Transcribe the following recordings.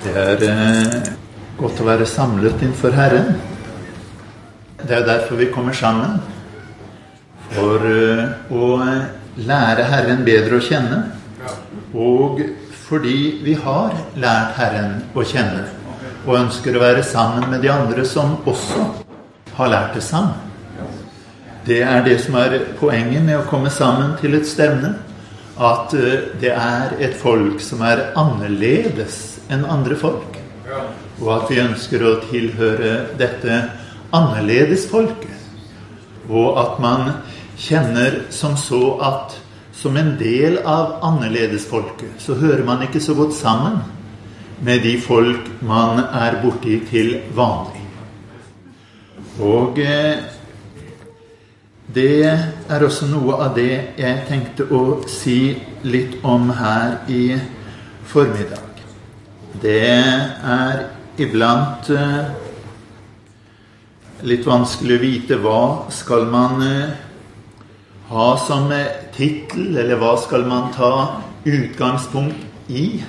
Det er eh, godt å være samlet innenfor Herren. Det er derfor vi kommer sammen. For eh, å lære Herren bedre å kjenne. Og fordi vi har lært Herren å kjenne. Og ønsker å være sammen med de andre som også har lært det sammen. Det er det som er poenget med å komme sammen til et stevne. At eh, det er et folk som er annerledes enn andre folk. Og at vi ønsker å tilhøre dette annerledesfolket. Og at man kjenner som så at som en del av annerledesfolket så hører man ikke så godt sammen med de folk man er borti til vanlig. Og eh, det er også noe av det jeg tenkte å si litt om her i formiddag. Det er iblant eh, litt vanskelig å vite hva skal man eh, ha som eh, tittel, eller hva skal man ta utgangspunkt i?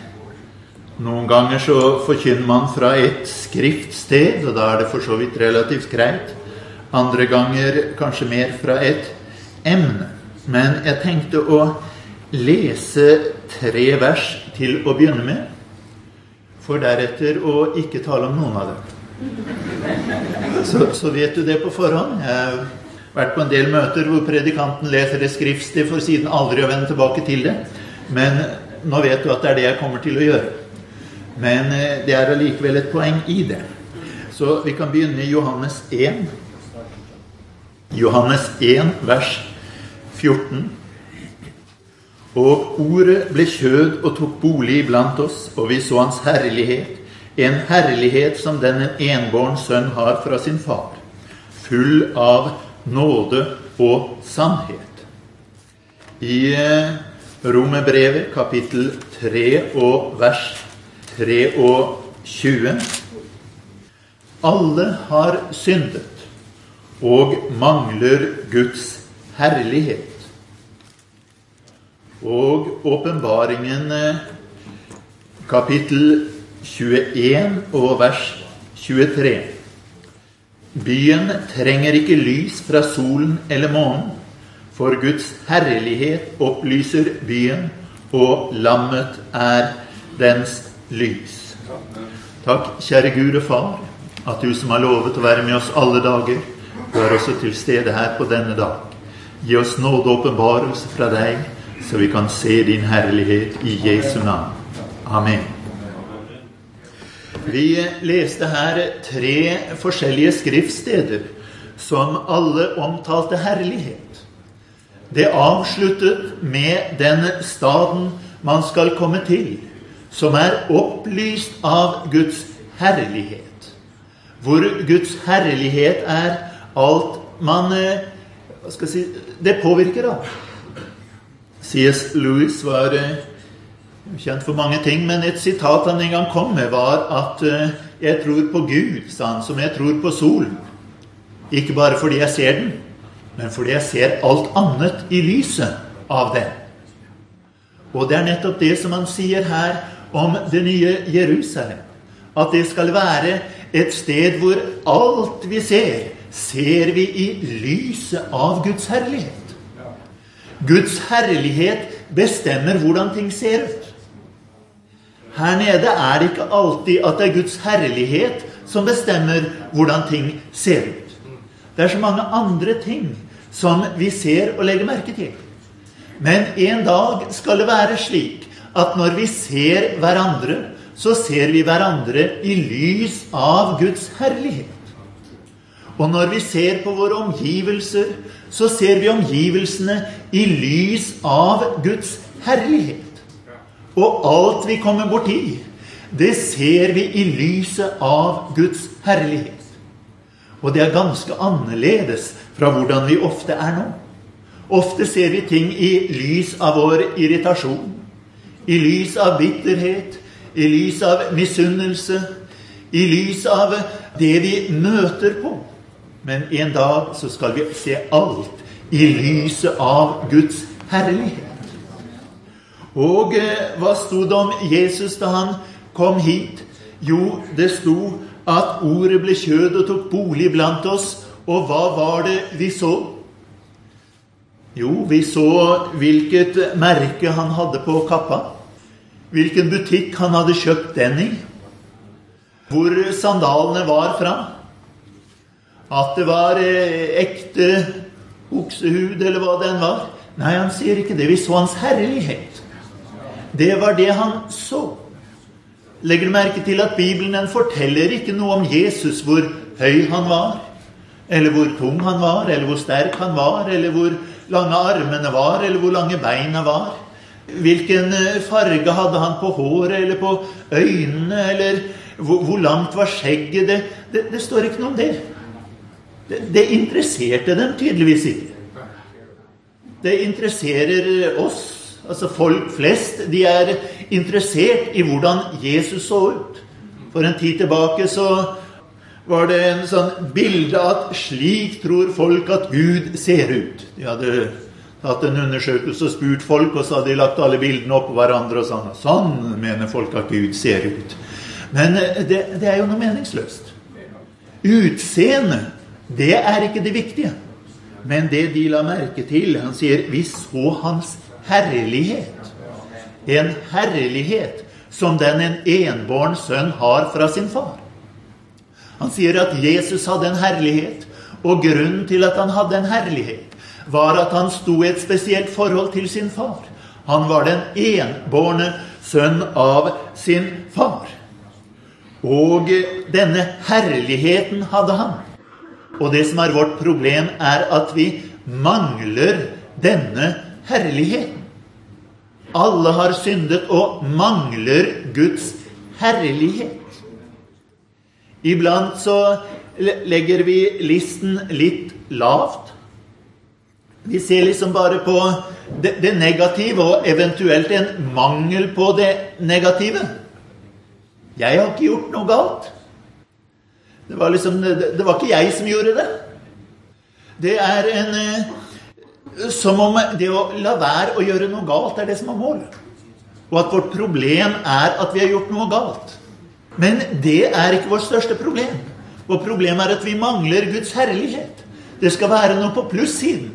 Noen ganger så forkynner man fra et skriftsted, og da er det for så vidt relativt greit. Andre ganger kanskje mer fra et emne. Men jeg tenkte å lese tre vers til å begynne med for deretter å ikke tale om noen av dem. Så, så vet du det på forhånd. Jeg har vært på en del møter hvor predikanten leser et skriftsted for siden aldri å vende tilbake til det. Men nå vet du at det er det jeg kommer til å gjøre. Men eh, det er allikevel et poeng i det. Så vi kan begynne i Johannes 1. Johannes 1, vers 14. Og ordet ble kjød og tok bolig iblant oss, og vi så hans herlighet, en herlighet som den en enbåren sønn har fra sin far, full av nåde og sannhet. I eh, Romerbrevet kapittel 3 og vers 23 Alle har syndet og mangler Guds herlighet og åpenbaringen eh, kapittel 21 og vers 23. Byen trenger ikke lys fra solen eller månen, for Guds herlighet opplyser byen, og lammet er dens lys. Takk, kjære Gud og Far, at du som har lovet å være med oss alle dager, du er også til stede her på denne dag. Gi oss nåde og åpenbarelse fra deg så vi kan se din herlighet i Jesu navn. Amen. Vi leste her tre forskjellige skriftsteder som alle omtalte herlighet. Det avsluttet med den staden man skal komme til, som er opplyst av Guds herlighet. Hvor Guds herlighet er alt man eh, si, Det påvirker av. C.S. Lewis var eh, kjent for mange ting, men et sitat han en gang kom med, var at eh, 'Jeg tror på Gud', sa han, 'som jeg tror på solen'. Ikke bare fordi jeg ser den, men fordi jeg ser alt annet i lyset av den. Og det er nettopp det som han sier her om det nye Jerusalem. At det skal være et sted hvor alt vi ser, ser vi i lyset av Guds herlighet. Guds herlighet bestemmer hvordan ting ser ut. Her nede er det ikke alltid at det er Guds herlighet som bestemmer hvordan ting ser ut. Det er så mange andre ting som vi ser og legger merke til. Men en dag skal det være slik at når vi ser hverandre, så ser vi hverandre i lys av Guds herlighet. Og når vi ser på våre omgivelser, så ser vi omgivelsene i lys av Guds herlighet. Og alt vi kommer borti, det ser vi i lyset av Guds herlighet. Og det er ganske annerledes fra hvordan vi ofte er nå. Ofte ser vi ting i lys av vår irritasjon, i lys av bitterhet, i lys av misunnelse, i lys av det vi møter på. Men en dag så skal vi se alt i lyset av Guds herlighet. Og eh, hva sto det om Jesus da han kom hit Jo, det sto at ordet ble kjød og tok bolig blant oss. Og hva var det vi så? Jo, vi så hvilket merke han hadde på kappa. Hvilken butikk han hadde kjøpt den i. Hvor sandalene var fra. At det var eh, ekte oksehud, eller hva den var. Nei, han sier ikke det. Vi så hans herlighet. Det var det han så. Legger du merke til at Bibelen den forteller ikke noe om Jesus, hvor høy han var, eller hvor tung han var, eller hvor sterk han var, eller hvor lange armene var, eller hvor lange beina var. Hvilken eh, farge hadde han på håret eller på øynene, eller hvor, hvor langt var skjegget? Det, det, det, står ikke noe om det. Det. Det interesserte dem tydeligvis ikke. Det interesserer oss altså folk flest, de er interessert i hvordan Jesus så ut. For en tid tilbake så var det en sånn bilde at slik tror folk at Gud ser ut. De hadde tatt en undersøkelse og spurt folk, og så hadde de lagt alle bildene oppå hverandre og sånn. Sånn mener folk at Gud ser ut. Men eh, det, det er jo noe meningsløst. Utseendet, det er ikke det viktige. Men det de la merke til Han sier 'Vi så hans herlighet. En herlighet som den en enbåren sønn har fra sin far. Han sier at Jesus hadde en herlighet, og grunnen til at han hadde en herlighet, var at han sto i et spesielt forhold til sin far. Han var den enbårne sønn av sin far. Og denne herligheten hadde han. Og det som er vårt problem, er at vi mangler denne herligheten. Alle har syndet og mangler Guds herlighet. Iblant så legger vi listen litt lavt. Vi ser liksom bare på det, det, negative og eventuelt en mangel på det negative. Jeg har ikke gjort noe galt. Det var liksom Det var ikke jeg som gjorde det. Det er en eh, som om det å la være å gjøre noe galt er det som er målet. Og at vårt problem er at vi har gjort noe galt. Men det er ikke vårt største problem. Vårt problem er at vi mangler Guds herlighet. Det skal være noe på plussiden.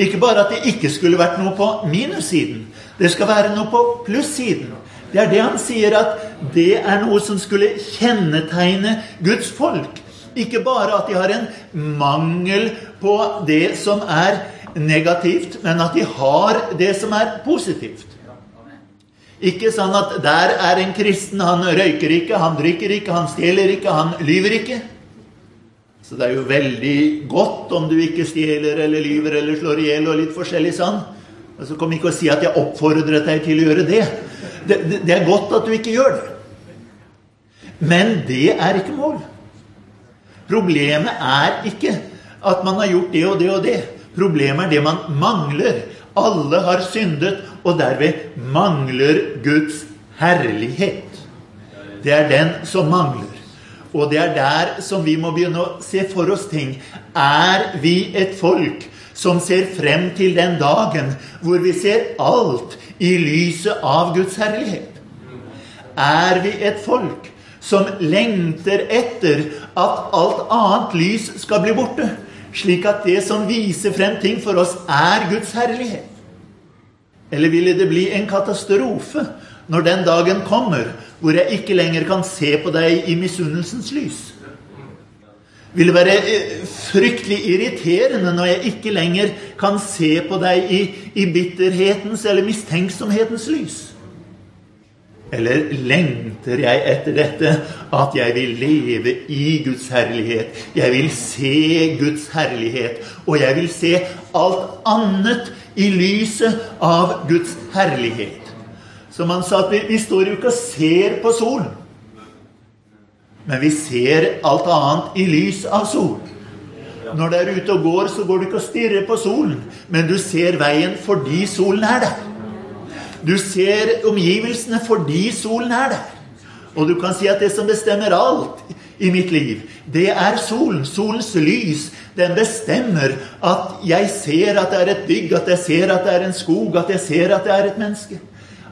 Ikke bare at det ikke skulle vært noe på minussiden. Det skal være noe på plussiden. Det er det han sier, at det er noe som skulle kjennetegne Guds folk. Ikke bare at de har en mangel på det som er negativt, men at de har det som er positivt. Ikke sånn at der er en kristen, han røyker ikke, han drikker ikke, han stjeler ikke, han lyver ikke. Så det er jo veldig godt om du ikke stjeler eller lyver eller slår i hjel og litt forskjellig sånn. Og så kom ikke å si at jeg oppfordret deg til å gjøre det. Det, er godt at du ikke gjør det. Men det er ikke mål. Problemet er ikke at man har gjort det og det og det. Problemet er det man mangler. Alle har syndet, og derved mangler Guds herlighet. Det er den som mangler. Og det er der som vi må begynne å se for oss ting. Er vi et folk som ser frem til den dagen hvor vi ser alt i lyset av Guds herlighet? Er vi et folk som lengter etter at alt annet lys skal bli borte? slik at det som viser frem ting for oss, er Guds herlighet? Eller ville det bli en katastrofe når den dagen kommer hvor jeg ikke lenger kan se på deg i misunnelsens lys? Vil være eh, fryktelig irriterende når jeg ikke lenger kan se på deg i, i bitterhetens eller mistenksomhetens lys? Eller lengter jeg etter dette, at jeg vil leve i Guds herlighet? Jeg vil se Guds herlighet, og jeg vil se alt annet i lyset av Guds herlighet. Som han sa, vi står jo ikke og ser på solen. Men vi ser alt annet i lys av solen. Når du er ute og går, så går du ikke og stirrer på solen, men du ser veien fordi solen er der. Du ser omgivelsene fordi solen er der. Og du kan si at det som bestemmer alt i mitt liv, det er solen. Solens lys. Den bestemmer at jeg ser at det er et bygg, at jeg ser at det er en skog, at jeg ser at det er et menneske.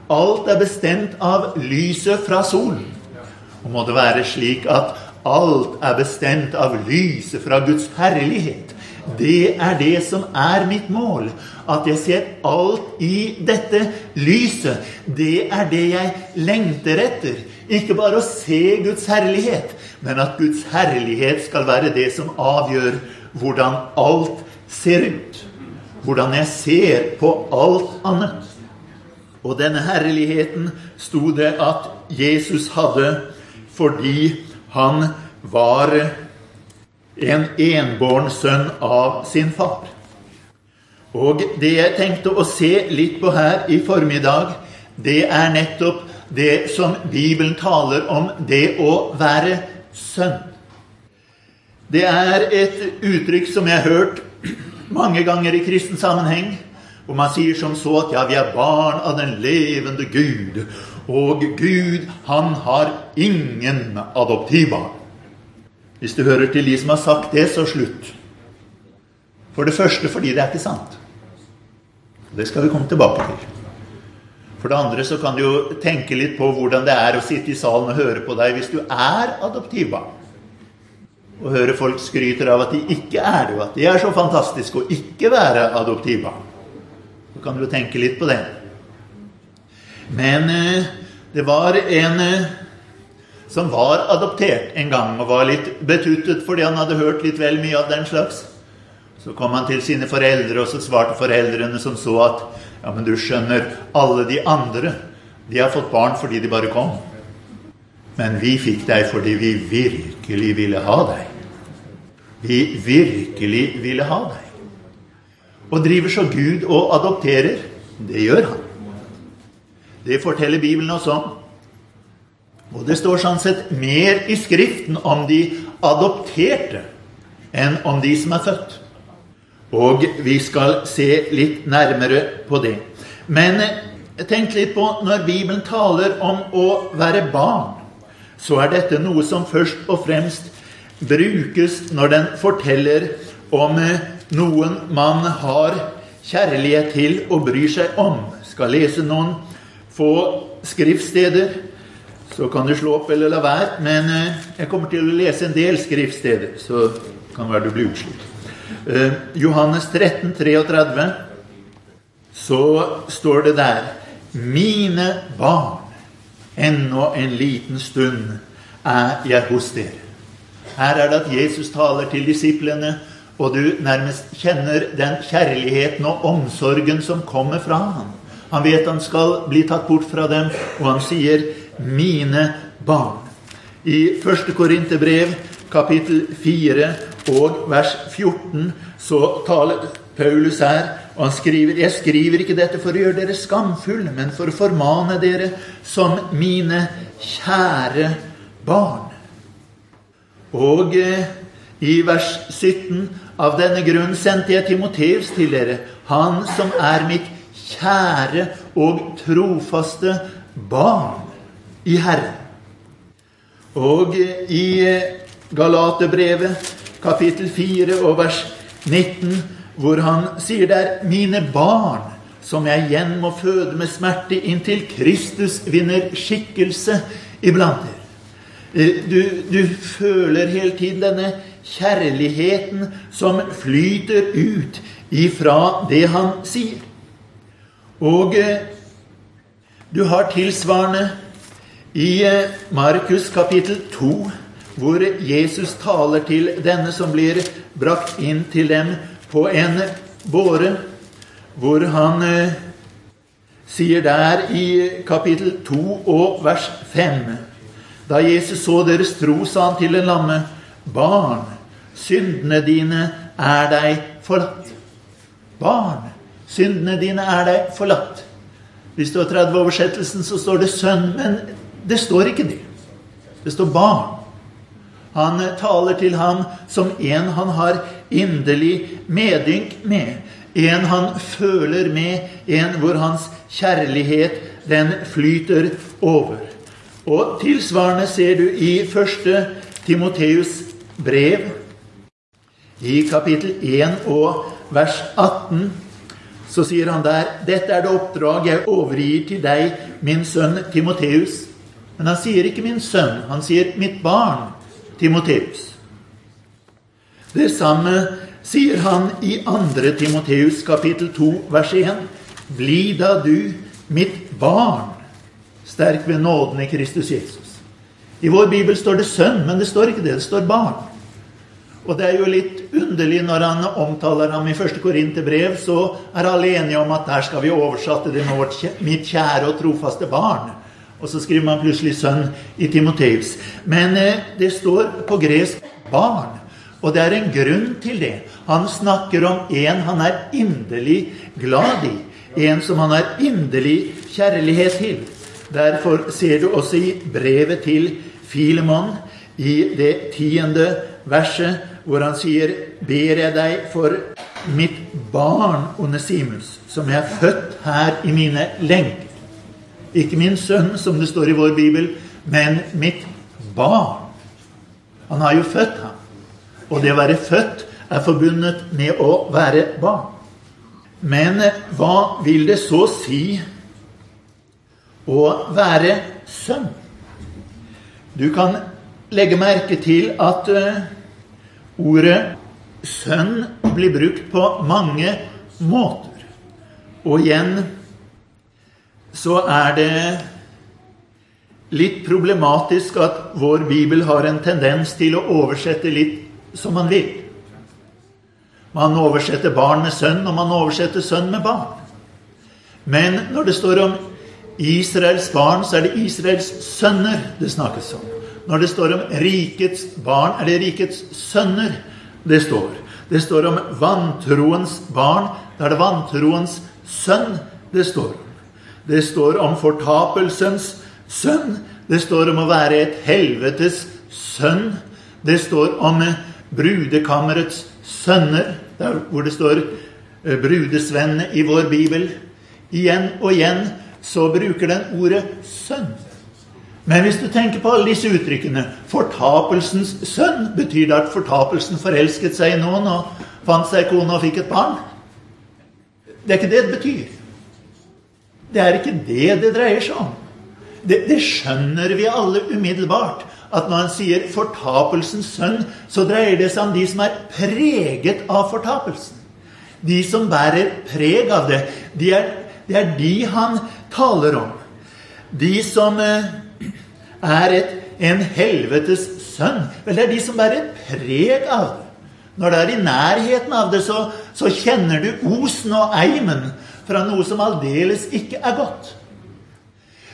Alt er bestemt av lyset fra solen. Og må det være slik at alt er bestemt av lyset fra Guds herlighet. Det er det som er mitt mål. At jeg ser alt i dette lyset. Det er det jeg lengter etter. Ikke bare å se Guds herlighet, men at Guds herlighet skal være det som avgjør hvordan alt ser ut. Hvordan jeg ser på alt annet. Og denne herligheten sto det at Jesus hadde fordi han var en enbåren sønn av sin far. Og det jeg tenkte å se litt på her i formiddag, det er nettopp det som Bibelen taler om, det å være sønn. Det er et uttrykk som jeg har hørt mange ganger i kristen sammenheng. Og man sier som så at ja, vi er barn av den levende Gud. Og Gud, han har ingen adoptivbarn. Hvis du hører til de som har sagt det, så slutt. For det første fordi det er ikke sant. Det skal vi komme tilbake til. For det andre så kan du jo tenke litt på hvordan det er å sitte i salen og høre på deg hvis du er adoptivbarn. Og høre folk skryter av at de ikke er det, og at det er så fantastisk å ikke være adoptivbarn. Så kan du jo tenke litt på det. Men eh, det var en eh, som var adoptert en gang og var litt betuttet fordi han hadde hørt litt vel mye av den slags. Så kom han til sine foreldre, og så svarte foreldrene som så at ja, men du skjønner, alle de andre, de har fått barn fordi de bare kom. Men vi fikk deg fordi vi virkelig ville ha deg. Vi virkelig ville ha deg. Og driver så Gud og adopterer. Det gjør han. Det forteller Bibelen oss om. Og det står sånn sett mer i Skriften om de adopterte enn om de som er født. Og vi skal se litt nærmere på det. Men tenk litt på når Bibelen taler om å være barn, så er dette noe som først og fremst brukes når den forteller om noen man har kjærlighet til og bryr seg om. Skal lese noen få skriftsteder. Så kan du slå opp eller la være. Men eh, jeg kommer til å lese en del skriftsteder, så kan være du blir utslitt. Uh, Johannes 13, 33, så står det der Mine barn, ennå en liten stund er jeg hos dere. Her er det at Jesus taler til disiplene og du nærmest kjenner den kjærligheten og omsorgen som kommer fra ham. Han vet han skal bli tatt bort fra dem, og han sier 'mine barn'. I 1. Korinterbrev, kapittel 4 og vers 14, så taler Paulus her, og han skriver 'Jeg skriver ikke dette for å gjøre dere skamfulle, men for å formane dere som mine kjære barn'. Og eh, i vers 17 av denne grunn sendte jeg Timoteus til dere, han som er mitt kjære og trofaste barn i Herren. Og i Galaterbrevet, kapittel 4 og vers 19, hvor han sier der 'Mine barn, som jeg igjen må føde med smerte inntil Kristus vinner skikkelse iblant dere'. Eh, du, du føler hele tiden denne kjærligheten som flyter ut ifra det han sier. Og du har tilsvarende i eh, Markus kapittel 2, hvor Jesus taler til denne som blir brakt inn til dem på en båre, hvor han eh, sier der i kapittel 2 og vers 5 Da Jesus så deres tro, sa han til en lamme, barn, syndene dine er deg forlatt. Barn, syndene dine er deg forlatt. Hvis du har 30-oversettelsen, så står det 'sønn', men det står ikke det. Det står 'barn'. Han taler til ham som en han har inderlig medynk med. En han føler med, en hvor hans kjærlighet, den flyter over. Og tilsvarende ser du i første Timoteus brev, i kapittel 1 og vers 18 så sier han der Dette er det oppdrag jeg overgir til deg, min sønn Timoteus. Men han sier ikke 'min sønn', han sier 'mitt barn', Timoteus. Det samme sier han i 2. Timoteus kapittel 2 vers 1. Bli da du mitt barn, sterk ved nåden i Kristus Jesus. I vår bibel står det sønn, men det står ikke det. Det står barn. Og det er jo litt underlig når han omtaler ham i 1. Korinterbrev, så er alle enige om at der skal vi oversette det med vårt, mitt kjære og trofaste barn. Og så skriver man plutselig 'sønn' i Timoteus. Men eh, det står på gresk 'barn'. Og det er en grunn til det. Han snakker om en han er inderlig glad i. En som han har inderlig kjærlighet til. Derfor ser du også i brevet til Filemon, i det tiende verset, hvor han sier Ber jeg deg for mitt barn Onesimus, som jeg er født her i mine lenker. Ikke min sønn, som det står i vår bibel, men mitt barn. Han har jo født ham. Og det å være født er forbundet med å være barn. Men hva vil det så si å være sønn? Du kan legge merke til at uh, ordet 'sønn' blir brukt på mange måter. Og igjen så er det litt problematisk at vår bibel har en tendens til å oversette litt som man vil. Man oversetter barn med sønn, og man oversetter sønn med barn. Men når det står om Israels barn, så er det Israels sønner det snakkes om. Når det står om rikets barn, er det rikets sønner det står. Det står om vantroens barn, da er det vantroens sønn det står om. Det står om fortapelsens sønn. Det står om å være et helvetes sønn. Det står om brudekammerets sønner, der hvor det står eh, brudesvennene i vår bibel. Igjen og igjen så bruker den ordet 'sønn'. Men hvis du tenker på alle disse uttrykkene Fortapelsens sønn betyr det at fortapelsen forelsket seg i noen og fant seg kone og fikk et barn? Det er ikke det det betyr. Det er ikke det det dreier seg om. Det, det skjønner vi alle umiddelbart at når han sier 'fortapelsens sønn', så dreier det seg om de som er preget av fortapelsen. De som bærer preg av det. De er, det er de han taler om. De som eh, er et, en helvetes sønn. Vel, det er de som bærer preg av det. Når det er i nærheten av det, så, så kjenner du osen og eimen fra noe som aldeles ikke er godt.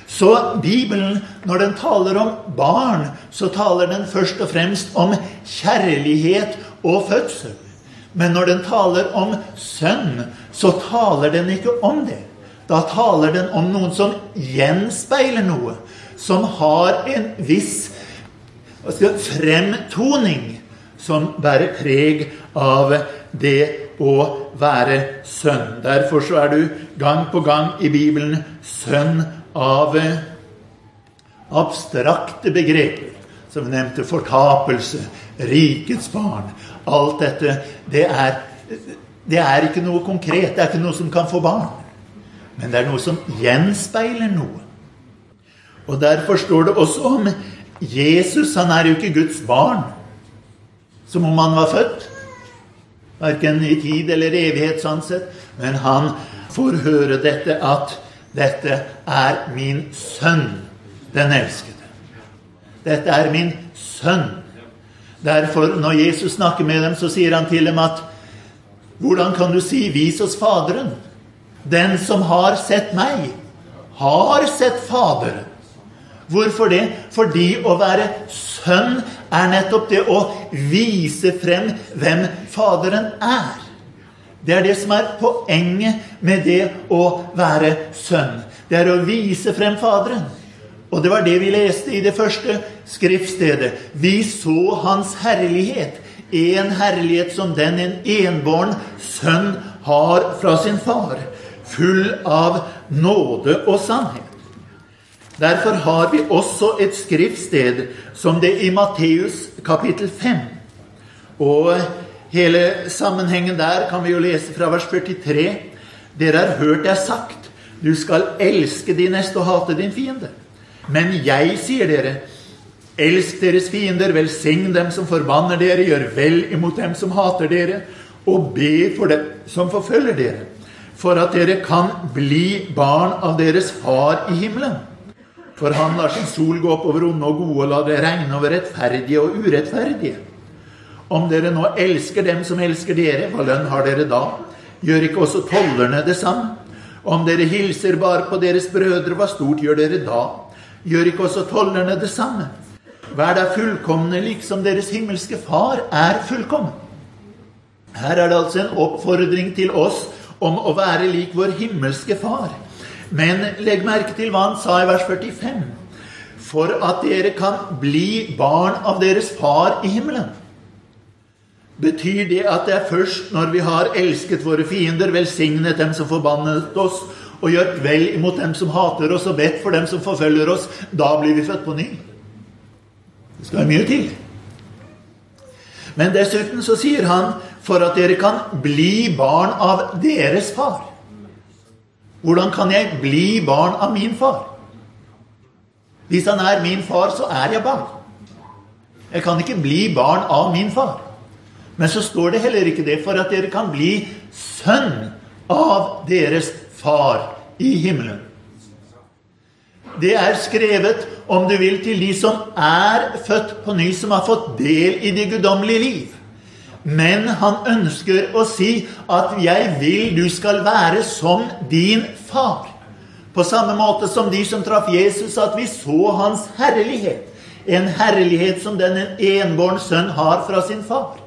Så Bibelen, når den taler om barn, så taler den først og fremst om kjærlighet og fødsel. Men når den taler om sønn, så taler den ikke om det. Da taler den om noen som gjenspeiler noe. Som har en viss skal, fremtoning som bærer preg av det å være sønn. Derfor så er du gang på gang i Bibelen sønn av abstrakte begreper. Som vi nevnte fortapelse, rikets barn. Alt dette, det er, det er ikke noe konkret. Det er ikke noe som kan få barn. Men det er noe som gjenspeiler noe. Og derfor står det også om Jesus. Han er jo ikke Guds barn som om han var født. Verken i tid eller evighet, sånn sett. Men han får høre dette at dette er min sønn, den elskede. Dette er min sønn. Derfor, når Jesus snakker med dem, så sier han til dem at Hvordan kan du si 'vis oss Faderen'? Den som har sett meg, har sett Faderen. Hvorfor det? Fordi å være sønn er nettopp det å vise frem hvem Faderen er. Det er det som er poenget med det å være sønn. Det er å vise frem Faderen. Og det var det vi leste i det første skriftstedet. Vi så Hans herlighet. En herlighet som den en enbåren sønn har fra sin far. Full av nåde og sannhet. Derfor har vi også et skriftsted som det i Matteus kapittel 5. Og Hele sammenhengen der kan vi jo lese fra vers 43. Dere har hørt det er sagt, du skal elske din neste og hate din fiende. Men jeg sier dere, elsk deres fiender, velsign dem som forbanner dere, gjør vel imot dem som hater dere, og be for dem som forfølger dere, for at dere kan bli barn av deres Far i himmelen. For han lar sin sol gå opp over onde og gode og lar det regne over rettferdige og urettferdige. Om dere nå elsker dem som elsker dere, hva lønn har dere da? Gjør ikke også tollerne det samme? Om dere hilser bare på deres brødre, hva stort gjør dere da? Gjør ikke også tollerne det samme? Vær da fullkomne liksom deres himmelske Far er fullkommen. Her er det altså en oppfordring til oss om å være lik vår himmelske Far. Men legg merke til hva han sa i vers 45. For at dere kan bli barn av deres Far i himmelen. Betyr det at det er først når vi har elsket våre fiender, velsignet dem som forbannet oss, og gjort vel imot dem som hater oss, og bedt for dem som forfølger oss, da blir vi født på ny? Det skal være mye til. Men dessuten så sier han for at dere kan bli barn av deres far. Hvordan kan jeg bli barn av min far? Hvis han er min far, så er jeg barn. Jeg kan ikke bli barn av min far. Men så står det heller ikke det for at dere kan bli sønn av deres far i himmelen. Det er skrevet, om du vil, til de som er født på ny, som har fått del i det guddommelige liv. Men han ønsker å si at 'jeg vil du skal være som din far'. På samme måte som de som traff Jesus, at vi så hans herlighet. En herlighet som den en enbåren sønn har fra sin far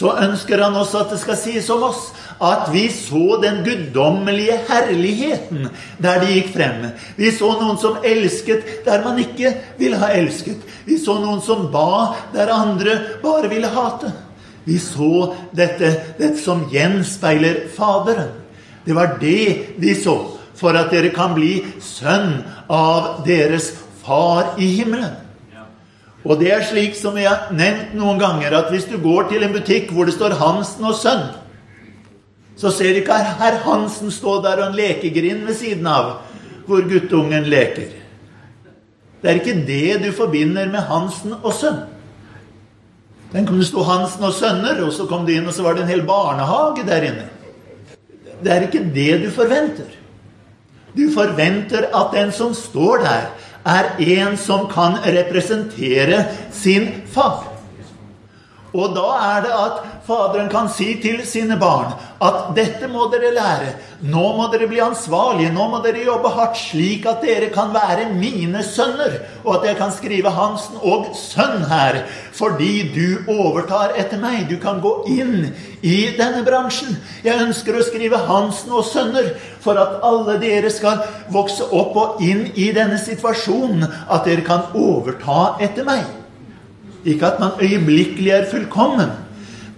så ønsker han også at det skal sies om oss at vi så den guddommelige herligheten der de gikk frem. Vi så noen som elsket der man ikke ville ha elsket. Vi så noen som ba der andre bare ville hate. Vi så dette, dette som gjenspeiler Faderen. Det var det vi så, for at dere kan bli sønn av deres Far i himmelen. Og det er slik som vi har nevnt noen ganger, at hvis du går til en butikk hvor det står Hansen og Sønn, så ser ikke herr Hansen stå der og en lekegrind ved siden av, hvor guttungen leker. Det er ikke det du forbinder med Hansen og Sønn. Den kunne stå Hansen og Sønner, og så kom du inn, og så var det en hel barnehage der inne. Det er ikke det du forventer. Du forventer at den som står der, er en som kan representere sin far. Og da er det at Faderen kan si til sine barn at dette må dere lære. Nå må dere bli ansvarlige. Nå må dere jobbe hardt, slik at dere kan være mine sønner. Og at jeg kan skrive Hansen og sønn her, fordi du overtar etter meg. Du kan gå inn i denne bransjen. Jeg ønsker å skrive Hansen og sønner for at alle dere skal vokse opp og inn i denne situasjonen. At dere kan overta etter meg. Ikke at man øyeblikkelig er fullkommen,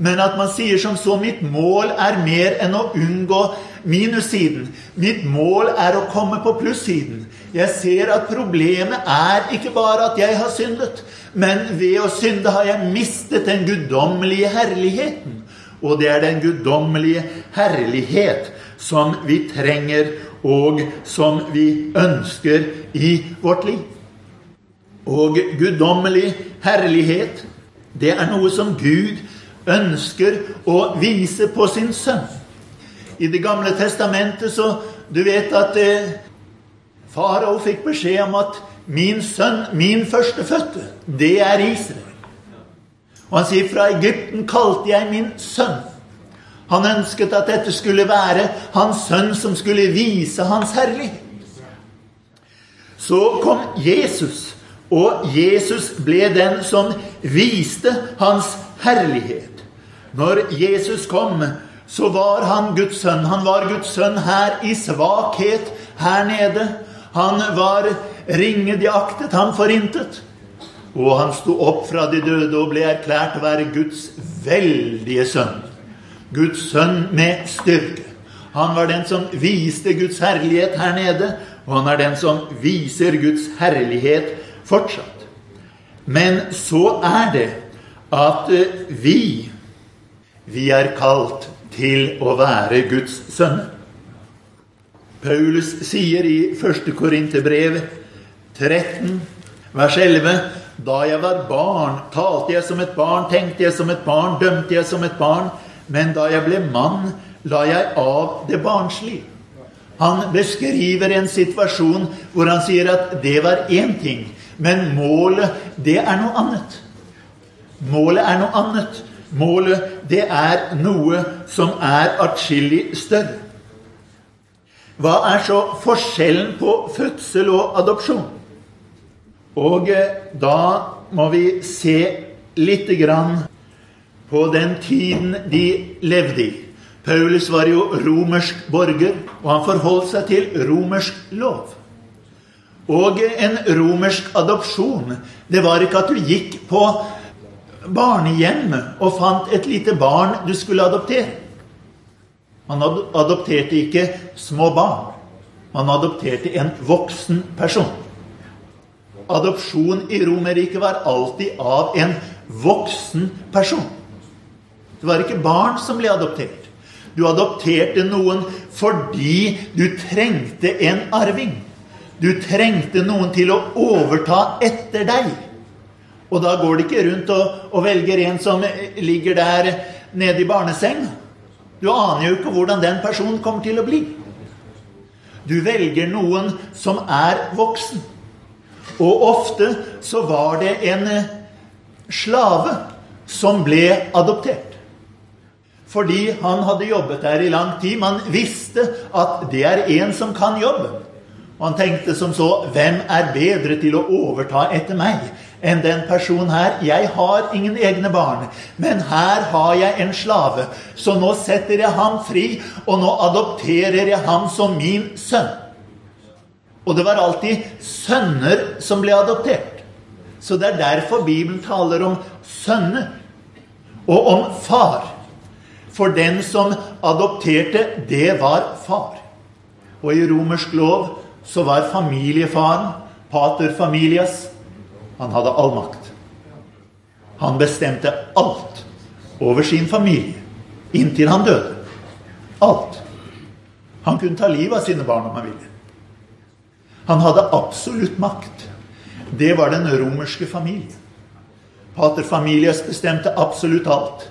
men at man sier som så Mitt mål er mer enn å unngå minussiden. Mitt mål er å komme på plussiden. Jeg ser at problemet er ikke bare at jeg har syndet, men ved å synde har jeg mistet den guddommelige herligheten. Og det er den guddommelige herlighet som vi trenger, og som vi ønsker i vårt liv. Og guddommelig herlighet, det er noe som Gud ønsker å vise på sin sønn. I Det gamle testamentet så Du vet at eh, farao fikk beskjed om at min sønn, min førstefødte, det er Israel. Og han sier fra Egypten kalte jeg min sønn. Han ønsket at dette skulle være hans sønn som skulle vise hans herlighet. Så kom Jesus og Jesus ble den som viste hans herlighet. Når Jesus kom, så var han Guds sønn. Han var Guds sønn her i svakhet her nede. Han var ringedeaktet, han forintet. Og han sto opp fra de døde og ble erklært å være Guds veldige sønn. Guds sønn med styrke. Han var den som viste Guds herlighet her nede, og han er den som viser Guds herlighet fortsatt. Men så er det at eh, vi vi er kalt til å være Guds sønner. Paulus sier i 1. Korinterbrev 13, vers 11. Da jeg var barn, talte jeg som et barn, tenkte jeg som et barn, dømte jeg som et barn. Men da jeg ble mann, la jeg av det barnslige. Han beskriver en situasjon hvor han sier at det var én ting, men målet, det er noe annet. Målet er noe annet. Målet, det er noe som er atskillig større. Hva er så forskjellen på fødsel og adopsjon? Og eh, da må vi se lite grann på den tiden de levde i. Paulus var jo romersk borger, og han forholdt seg til romersk lov. Og en romersk adopsjon, det var ikke at du gikk på barnehjemmet og fant et lite barn du skulle adoptere. Man adopterte ikke små barn. Man adopterte en voksen person. Adopsjon i Romerriket var alltid av en voksen person. Det var ikke barn som ble adoptert. Du adopterte noen fordi du trengte en arving. Du trengte noen til å overta etter deg. Og da går det ikke rundt og, og velger en som ligger der nede i barneseng. Du aner jo ikke hvordan den personen kommer til å bli. Du velger noen som er voksen. Og ofte så var det en slave som ble adoptert. Fordi han hadde jobbet der i lang tid. Man visste at det er en som kan jobben. Og han tenkte som så Hvem er bedre til å overta etter meg enn den personen her. Jeg har ingen egne barn, men her har jeg en slave. Så nå setter jeg ham fri, og nå adopterer jeg ham som min sønn. Og det var alltid sønner som ble adoptert. Så det er derfor Bibelen taler om sønner og om far. For den som adopterte, det var far. Og i romersk lov så var familiefaren, pater familias, han hadde all makt. Han bestemte alt over sin familie inntil han døde. Alt. Han kunne ta livet av sine barn om han ville. Han hadde absolutt makt. Det var den romerske familien. Pater Familias bestemte absolutt alt.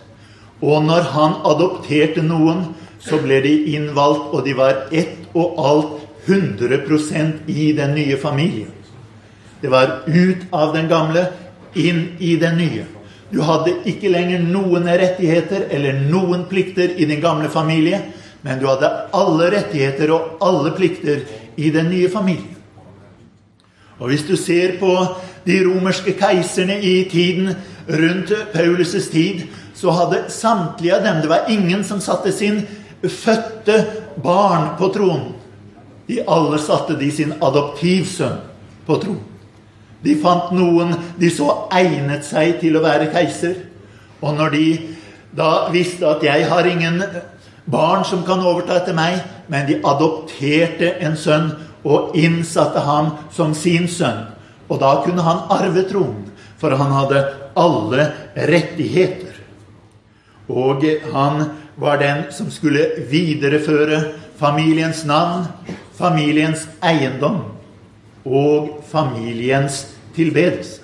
Og når han adopterte noen, så ble de innvalgt, og de var ett og alt 100% i den nye familien. Det var ut av den gamle, inn i den nye. Du hadde ikke lenger noen rettigheter eller noen plikter i din gamle familie, men du hadde alle rettigheter og alle plikter i den nye familien. Og hvis du ser på de romerske keiserne i tiden rundt Paulus' tid, så hadde samtlige av dem Det var ingen som satte sin fødte barn på tronen. De alle satte de sin adoptivsønn på tronen. De fant noen de så egnet seg til å være keiser. Og når de da visste at 'jeg har ingen barn som kan overta etter meg', men de adopterte en sønn og innsatte ham som sin sønn. Og da kunne han arve tronen, for han hadde alle rettigheter. Og han var den som skulle videreføre familiens navn, familiens eiendom og familiens tilbedelse.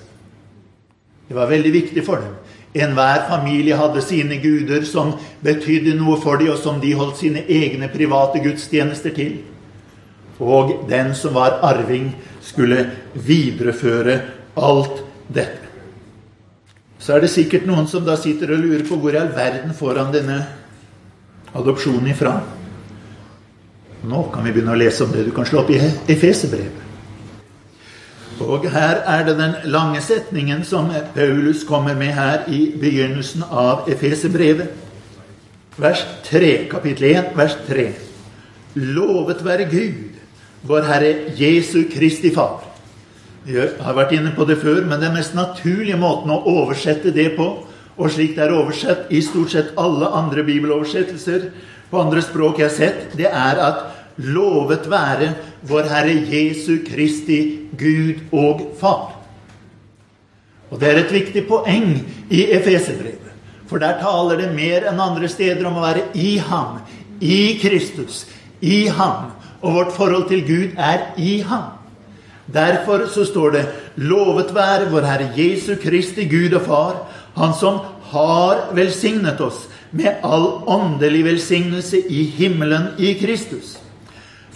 Det var veldig viktig for dem. Enhver familie hadde sine guder som betydde noe for dem, og som de holdt sine egne private gudstjenester til. Og den som var arving, skulle videreføre alt dette. Så er det sikkert noen som da sitter og lurer på hvor i all verden får han denne adopsjonen ifra. Nå kan vi begynne å lese om det. Du kan slå opp i Efeserbrevet. Og her er det den lange setningen som Paulus kommer med her i begynnelsen av Efeserbrevet. Vers 3, kapittel 1, vers 3. Lovet være Gud, vår Herre Jesu Kristi Far. Vi har vært inne på det før, men den mest naturlige måten å oversette det på, og slik det er oversett i stort sett alle andre bibeloversettelser på andre språk jeg har sett, det er at lovet være vår Herre Jesu Kristi Gud og Far. Og Det er et viktig poeng i Efeserbrevet. For der taler det mer enn andre steder om å være i ham, i Kristus, i ham. Og vårt forhold til Gud er i ham. Derfor så står det Lovet være vår Herre Jesu Kristi Gud og Far, Han som har velsignet oss med all åndelig velsignelse i himmelen i Kristus.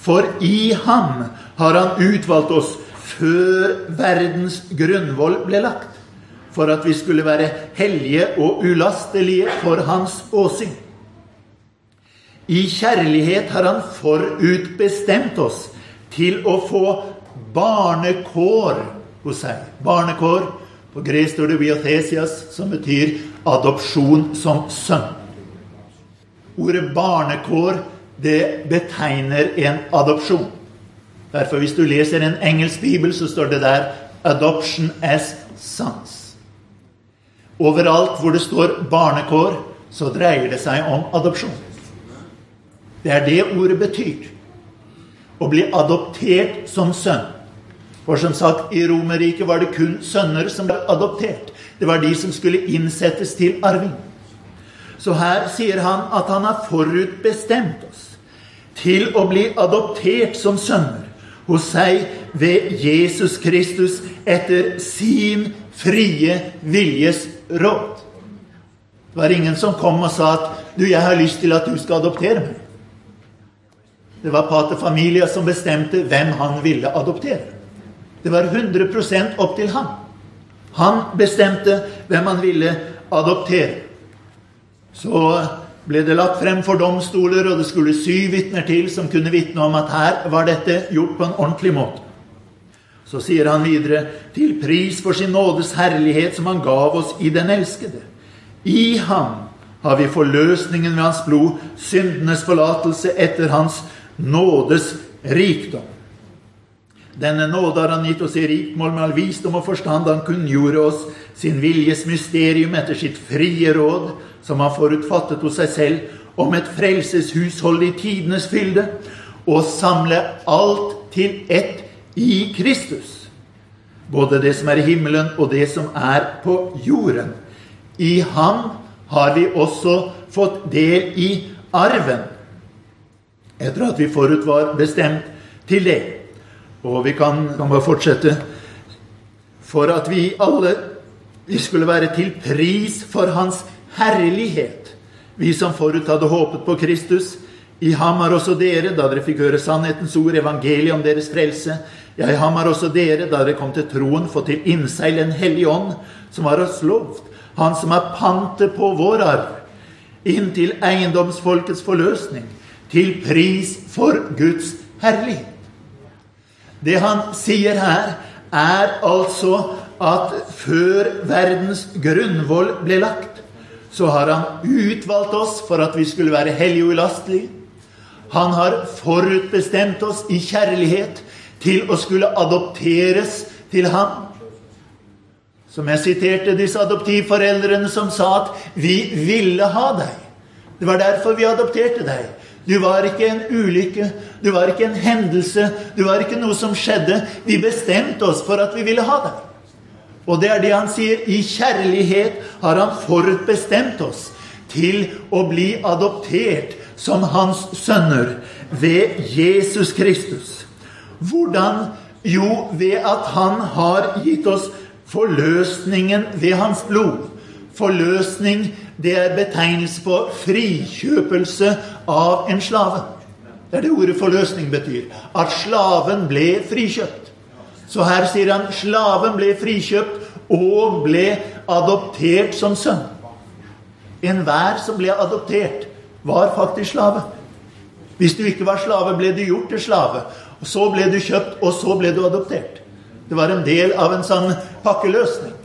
For i ham har Han utvalgt oss før verdens grunnvoll ble lagt, for at vi skulle være hellige og ulastelige for Hans åsyn. I kjærlighet har Han forutbestemt oss til å få barnekår hos seg. Barnekår. På gresk står det biothesias, som betyr adopsjon som sønn. Ordet barnekår det betegner en adopsjon. Derfor, hvis du leser en engelsk bibel, så står det der 'adoption as sons'. Overalt hvor det står barnekår, så dreier det seg om adopsjon. Det er det ordet betyr. Å bli adoptert som sønn. For som sagt, i Romerriket var det kun sønner som ble adoptert. Det var de som skulle innsettes til arving. Så her sier han at han har forutbestemt til å bli adoptert som sønner hos seg ved Jesus Kristus etter sin frie viljes råd. Det var ingen som kom og sa at 'du, jeg har lyst til at du skal adoptere meg'. Det var pater Familia som bestemte hvem han ville adoptere. Det var 100% opp til ham. Han bestemte hvem han ville adoptere. Så ble det lagt frem for domstoler, og det skulle syv vitner til som kunne vitne om at her var dette gjort på en ordentlig måte. Så sier han videre, til pris for sin nådes herlighet som han gav oss i den elskede. I ham har vi forløsningen ved hans blod, syndenes forlatelse etter hans nådes rikdom. Denne nåde har han gitt oss i rikmål med all visdom og forstand. Han kunngjorde oss sin viljes mysterium etter sitt frie råd, som han forutfattet hos seg selv, om et frelseshushold i tidenes fylde, og samle alt til ett i Kristus. Både det som er i himmelen, og det som er på jorden. I ham har vi også fått del i arven, etter at vi forut var bestemt til det. Og vi kan, kan bare fortsette. For at vi alle vi skulle være til pris for Hans herlighet. Vi som forut hadde håpet på Kristus. I ham har også dere, da dere fikk høre sannhetens ord, evangeliet om deres frelse. Ja, i ham har også dere, da dere kom til troen, fått til innseil en hellig ånd, som har oss lovt. Han som er pantet på vår arv, inntil eiendomsfolkets forløsning, til pris for Guds herlighet. Det han sier her, er altså at før verdens grunnvoll ble lagt, så har han utvalgt oss for at vi skulle være hellige og ulastelige. Han har forutbestemt oss i kjærlighet til å skulle adopteres til ham. Som jeg siterte disse adoptivforeldrene som sa at 'vi ville ha deg'. Det var derfor vi adopterte deg. Du var ikke en ulykke, du var ikke en hendelse, du var ikke noe som skjedde. Vi bestemte oss for at vi ville ha deg. Og det er det han sier. I kjærlighet har han forutbestemt oss til å bli adoptert som hans sønner ved Jesus Kristus. Hvordan? Jo, ved at han har gitt oss forløsningen ved hans blod. Forløsning det er betegnelse på frikjøpelse av en slave. Det er det ordet forløsning betyr. At slaven ble frikjøpt. Så her sier han slaven ble frikjøpt og ble adoptert som sønn. Enhver som ble adoptert, var faktisk slave. Hvis du ikke var slave, ble du gjort til slave. Og Så ble du kjøpt, og så ble du adoptert. Det var en del av en sånn pakkeløsning.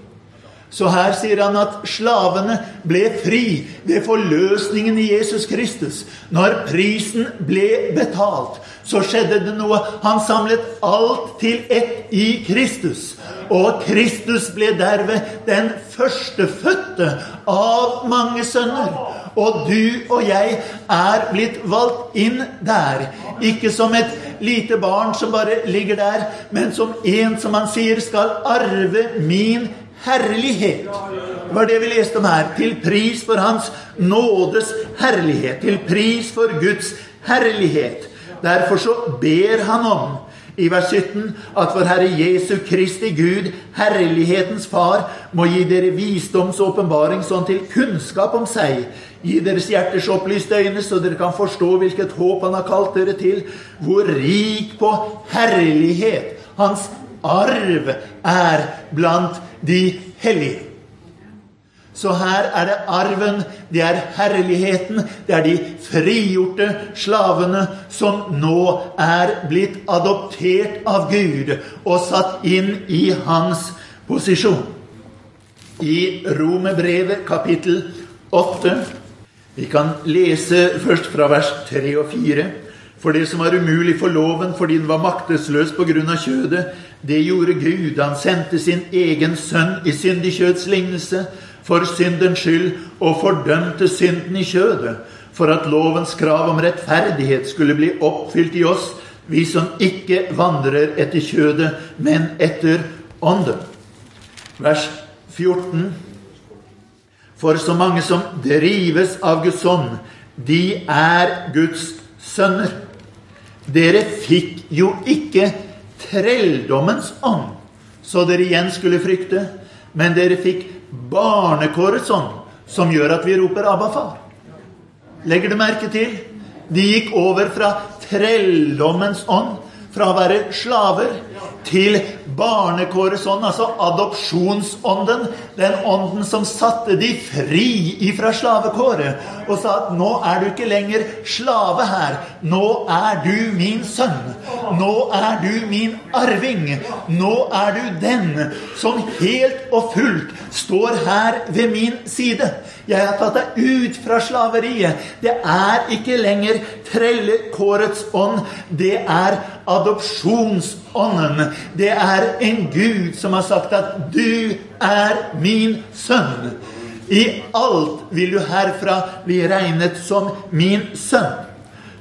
Så her sier han at slavene ble fri ved forløsningen i Jesus Kristus. Når prisen ble betalt, så skjedde det noe. Han samlet alt til ett i Kristus. Og Kristus ble derved den førstefødte av mange sønner. Og du og jeg er blitt valgt inn der. Ikke som et lite barn som bare ligger der, men som en som han sier skal arve min herlighet. Det var det vi leste om her. Til pris for Hans nådes herlighet. Til pris for Guds herlighet. Derfor så ber han om i vers 17 at vår Herre Jesu Kristi Gud, herlighetens Far, må gi dere visdoms åpenbaring sånn til kunnskap om seg. Gi deres hjerters opplyste øyne, så dere kan forstå hvilket håp Han har kalt dere til. Hvor rik på herlighet Hans arv er blant de hellige. Så her er det arven, det er herligheten, det er de frigjorte slavene som nå er blitt adoptert av Gud og satt inn i hans posisjon. I Romerbrevet kapittel 8 Vi kan lese først fra vers 3 og 4. For det som var umulig for loven fordi den var maktesløs på grunn av kjødet, det gjorde Gud. Han sendte sin egen sønn i syndig kjøds lignelse for syndens skyld og fordømte synden i kjødet, for at lovens krav om rettferdighet skulle bli oppfylt i oss, vi som ikke vandrer etter kjødet, men etter ånden. Vers 14. For så mange som drives av Guds ånd, de er Guds sønner. Dere fikk jo ikke trelldommens ånd, så dere igjen skulle frykte, men dere fikk barnekårets ånd, som gjør at vi roper 'Abba, far'. Legger du merke til? De gikk over fra trelldommens ånd, fra å være slaver, til barnekårets ånd, altså adopsjonsånden. Den ånden som satte de fri ifra slavekåret og sa at nå er du ikke lenger slave her. Nå er du min sønn. Nå er du min arving. Nå er du den som helt og fullt står her ved min side. Jeg har tatt deg ut fra slaveriet. Det er ikke lenger trellekårets ånd. Det er adopsjonsånden. Det er en Gud som har sagt at 'du er min sønn'. I alt vil du herfra bli regnet som min sønn.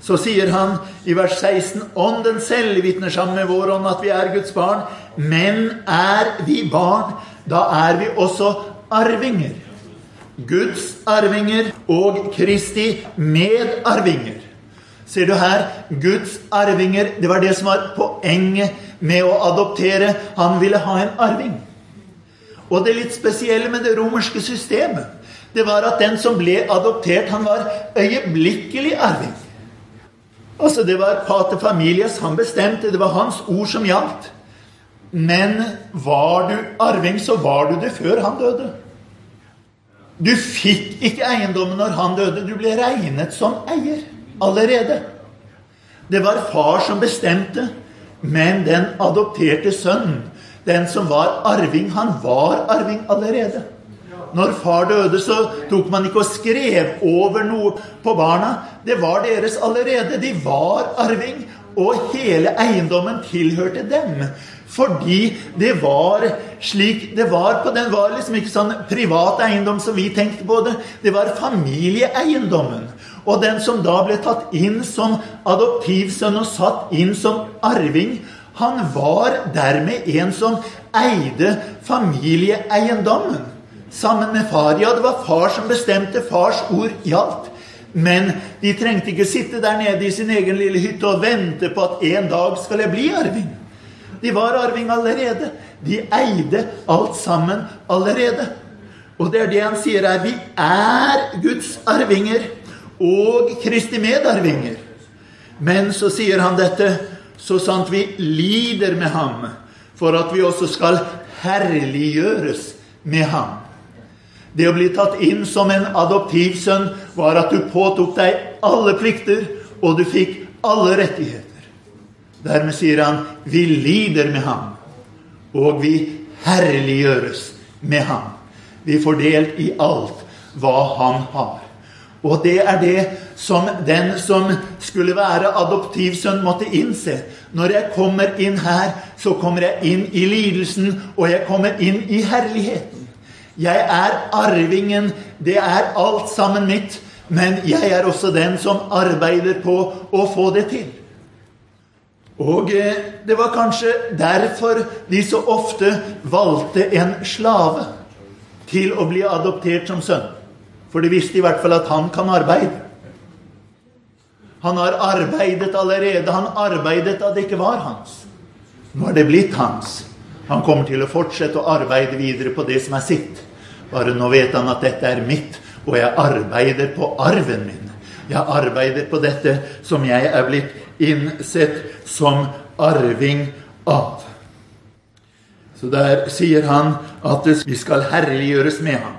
Så sier han i vers 16.: Ånden selv vitner sammen med vår ånd at vi er Guds barn. Men er vi barn, da er vi også arvinger. Guds arvinger og Kristi medarvinger. Ser du her? Guds arvinger. Det var det som var poenget med å adoptere. Han ville ha en arving. Og det litt spesielle med det romerske systemet, det var at den som ble adoptert, han var øyeblikkelig arving. Altså, det var pater familias. Han bestemte. Det var hans ord som gjaldt. Men var du arving, så var du det før han døde. Du fikk ikke eiendommen når han døde. Du ble regnet som eier allerede. Det var far som bestemte, men den adopterte sønnen, den som var arving, han var arving allerede. Når far døde, så tok man ikke og skrev over noe på barna. Det var deres allerede. De var arving, og hele eiendommen tilhørte dem. Fordi det var slik det var på Den var liksom ikke sånn privat eiendom som vi tenkte på det. Det var familieeiendommen. Og den som da ble tatt inn som adoptivsønn og satt inn som arving, han var dermed en som eide familieeiendommen. Sammen med far. Ja, det var far som bestemte. Fars ord gjaldt. Men de trengte ikke sitte der nede i sin egen lille hytte og vente på at en dag skal jeg bli arving. De var arving allerede. De eide alt sammen allerede. Og det er det han sier her. Vi er Guds arvinger og Kristi medarvinger. Men så sier han dette så sant vi lider med ham, for at vi også skal herliggjøres med ham. Det å bli tatt inn som en adoptivsønn var at du påtok deg alle plikter, og du fikk alle rettigheter. Dermed sier han vi lider med ham, og vi herliggjøres med ham. Vi får delt i alt hva han har. Og det er det som den som skulle være adoptivsønn, måtte innse. Når jeg kommer inn her, så kommer jeg inn i lidelsen, og jeg kommer inn i herligheten. Jeg er arvingen. Det er alt sammen mitt. Men jeg er også den som arbeider på å få det til. Og eh, det var kanskje derfor de så ofte valgte en slave til å bli adoptert som sønn. For de visste i hvert fall at han kan arbeide. Han har arbeidet allerede. Han arbeidet da det ikke var hans. Nå er det blitt hans. Han kommer til å fortsette å arbeide videre på det som er sitt. Bare nå vet han at dette er mitt, og jeg arbeider på arven min. Jeg arbeider på dette som jeg er blitt innsett som arving av. Så der sier han at vi skal herliggjøres med ham.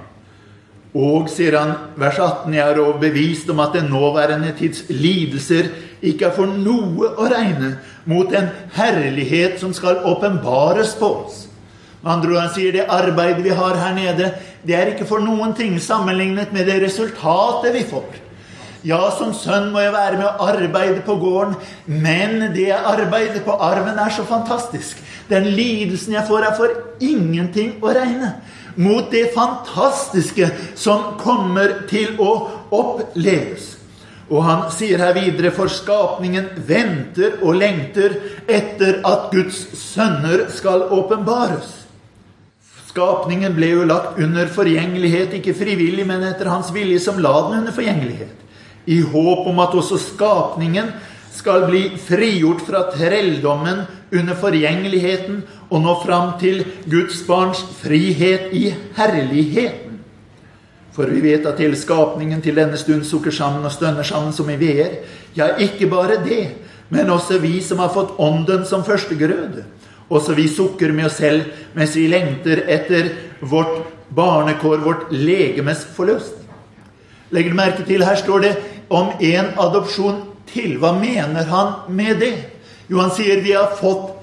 Og, sier han, vers 18, jeg er overbevist om at den nåværende tids lidelser ikke er for noe å regne mot den herlighet som skal åpenbares på oss. Med andre ord, han sier det arbeidet vi har her nede, det er ikke for noen ting sammenlignet med det resultatet vi får. Ja, som sønn må jeg være med å arbeide på gården, men det jeg arbeider på arven, er så fantastisk. Den lidelsen jeg får, er for ingenting å regne mot det fantastiske som kommer til å oppleves. Og han sier her videre, for skapningen venter og lengter etter at Guds sønner skal åpenbares. Skapningen ble jo lagt under forgjengelighet, ikke frivillig, men etter hans vilje, som la den under forgjengelighet. I håp om at også skapningen skal bli frigjort fra trelldommen under forgjengeligheten og nå fram til Guds barns frihet i herligheten. For vi vet at hele skapningen til denne stund sukker sammen og stønner sammen som i veer. Ja, ikke bare det, men også vi som har fått Ånden som førstegrøde. Også vi sukker med oss selv mens vi lengter etter vårt barnekår, vårt legemes forløsning. Legger du merke til, her står det om en adopsjon til. Hva mener han med det? Jo, han sier vi har fått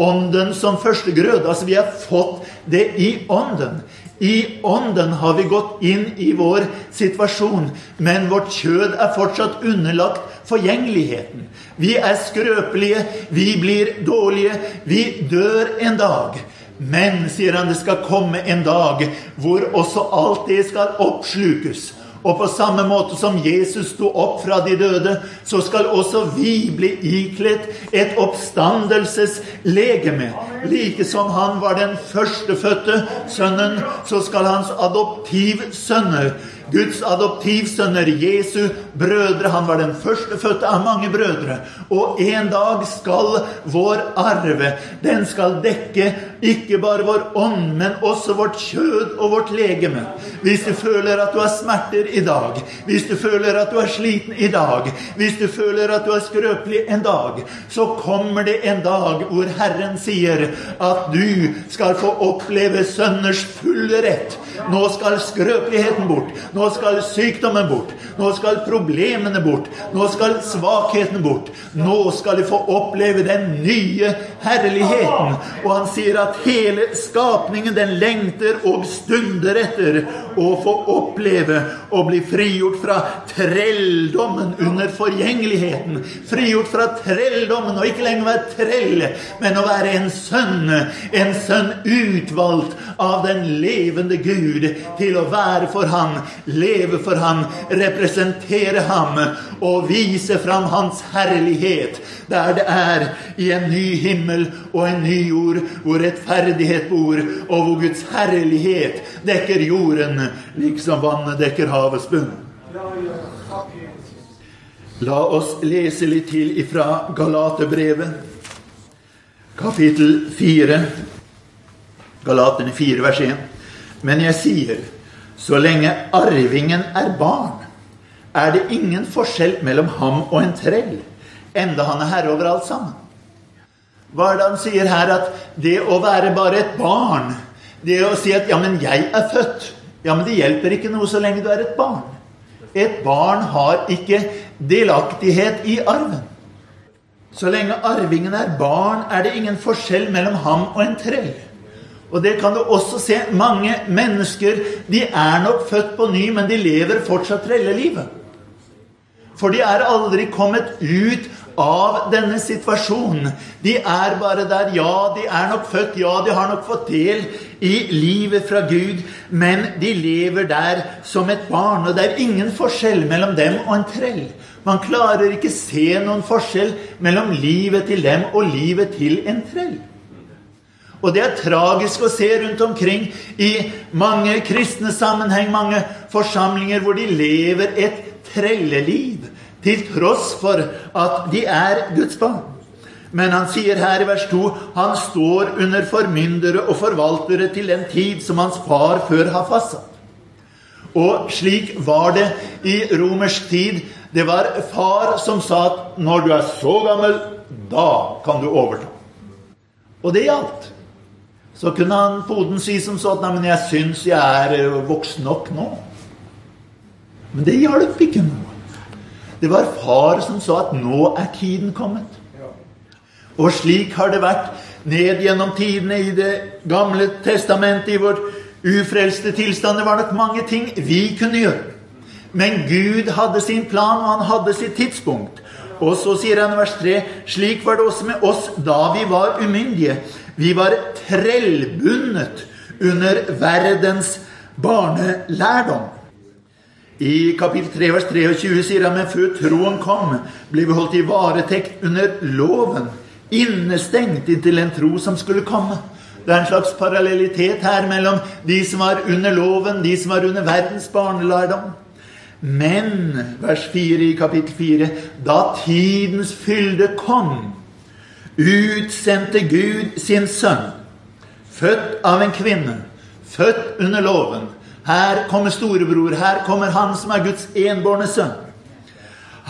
ånden som førstegrød. Altså, vi har fått det i ånden. I ånden har vi gått inn i vår situasjon, men vårt kjød er fortsatt underlagt forgjengeligheten. Vi er skrøpelige, vi blir dårlige, vi dør en dag. Men, sier han, det skal komme en dag hvor også alt det skal oppslukes. Og på samme måte som Jesus sto opp fra de døde, så skal også vi bli ikledt et oppstandelseslegeme. Like som han var den førstefødte sønnen, så skal hans adoptivsønner Guds adoptivsønner, Jesu brødre. Han var den førstefødte av mange brødre. Og en dag skal vår arve, den skal dekke ikke bare vår ånd, men også vårt kjød og vårt legeme. Hvis du føler at du har smerter i dag, hvis du føler at du er sliten i dag, hvis du føler at du er skrøpelig en dag, så kommer det en dag hvor Herren sier at du skal få oppleve sønners fulle rett. Nå skal skrøpeligheten bort. Nå skal sykdommen bort. Nå skal problemene bort. Nå skal svakheten bort. Nå skal de få oppleve den nye herligheten. Og han sier at hele skapningen, den lengter og stunder etter å få oppleve å bli frigjort fra trelldommen under forgjengeligheten. Frigjort fra trelldommen, og ikke lenger være trell, men å være en sønn. En sønn utvalgt av den levende Gud til å være for ham, leve for ham, representere ham og vise fram hans herlighet, der det er i en ny himmel og en ny jord, hvor rettferdighet bor, og hvor Guds herlighet dekker jorden, liksom vannet dekker havets bunn. La oss lese litt til ifra Galaterbrevet, kapittel 4. Galaterne 4, vers 1. Men jeg sier, så lenge arvingen er barn, er det ingen forskjell mellom ham og en trell, enda han er herre over alt sammen. Hva er det han sier her? At det å være bare et barn, det å si at 'ja, men jeg er født' Ja, men det hjelper ikke noe så lenge du er et barn. Et barn har ikke delaktighet i arven. Så lenge arvingen er barn, er det ingen forskjell mellom ham og en trell. Og det kan du også se. Mange mennesker de er nok født på ny, men de lever fortsatt trellelivet. For de er aldri kommet ut av denne situasjonen. De er bare der. Ja, de er nok født, ja, de har nok fått del i livet fra Gud, men de lever der som et barn. Og det er ingen forskjell mellom dem og en trell. Man klarer ikke se noen forskjell mellom livet til dem og livet til en trell. Og det er tragisk å se rundt omkring i mange kristne sammenheng, mange forsamlinger hvor de lever et trelleliv til tross for at de er Guds barn. Men han sier her i vers 2 han står under formyndere og forvaltere til den tid som hans far før har fastsatt. Og slik var det i romersk tid. Det var far som sa at når du er så gammel, da kan du overta. Og det gjaldt. Så kunne han poden si som sånn Nei, men jeg syns jeg er eh, voksen nok nå. Men det hjalp ikke noe. Det var far som sa at nå er tiden kommet. Og slik har det vært ned gjennom tidene i Det gamle testamentet, i vår ufrelste tilstand. Det var nok mange ting vi kunne gjøre. Men Gud hadde sin plan, og han hadde sitt tidspunkt. Og så sier han i vers 3.: Slik var det også med oss da vi var umyndige. Vi var trellbundet under verdens barnelærdom. I kapittel 3 vers 23 sier han men før troen kom, ble vi holdt i varetekt under loven innestengt inntil en tro som skulle komme. Det er en slags parallellitet her mellom de som var under loven, de som var under verdens barnelærdom. Men, vers 4 i kapittel 4, da tidens fylde kom, utsendte Gud sin sønn, født av en kvinne, født under loven. Her kommer storebror, her kommer han som er Guds enbårne sønn.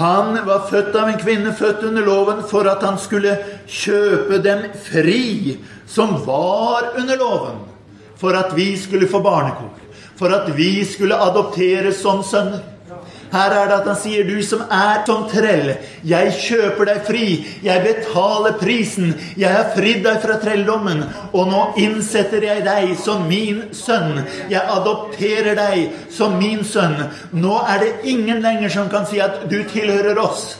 Han var født av en kvinne, født under loven, for at han skulle kjøpe dem fri, som var under loven, for at vi skulle få barnekår, for at vi skulle adopteres som sønner. Her er det at han sier, 'Du som er som trell, jeg kjøper deg fri. Jeg betaler prisen. Jeg har fridd deg fra trelldommen, og nå innsetter jeg deg som min sønn. Jeg adopterer deg som min sønn. Nå er det ingen lenger som kan si at du tilhører oss.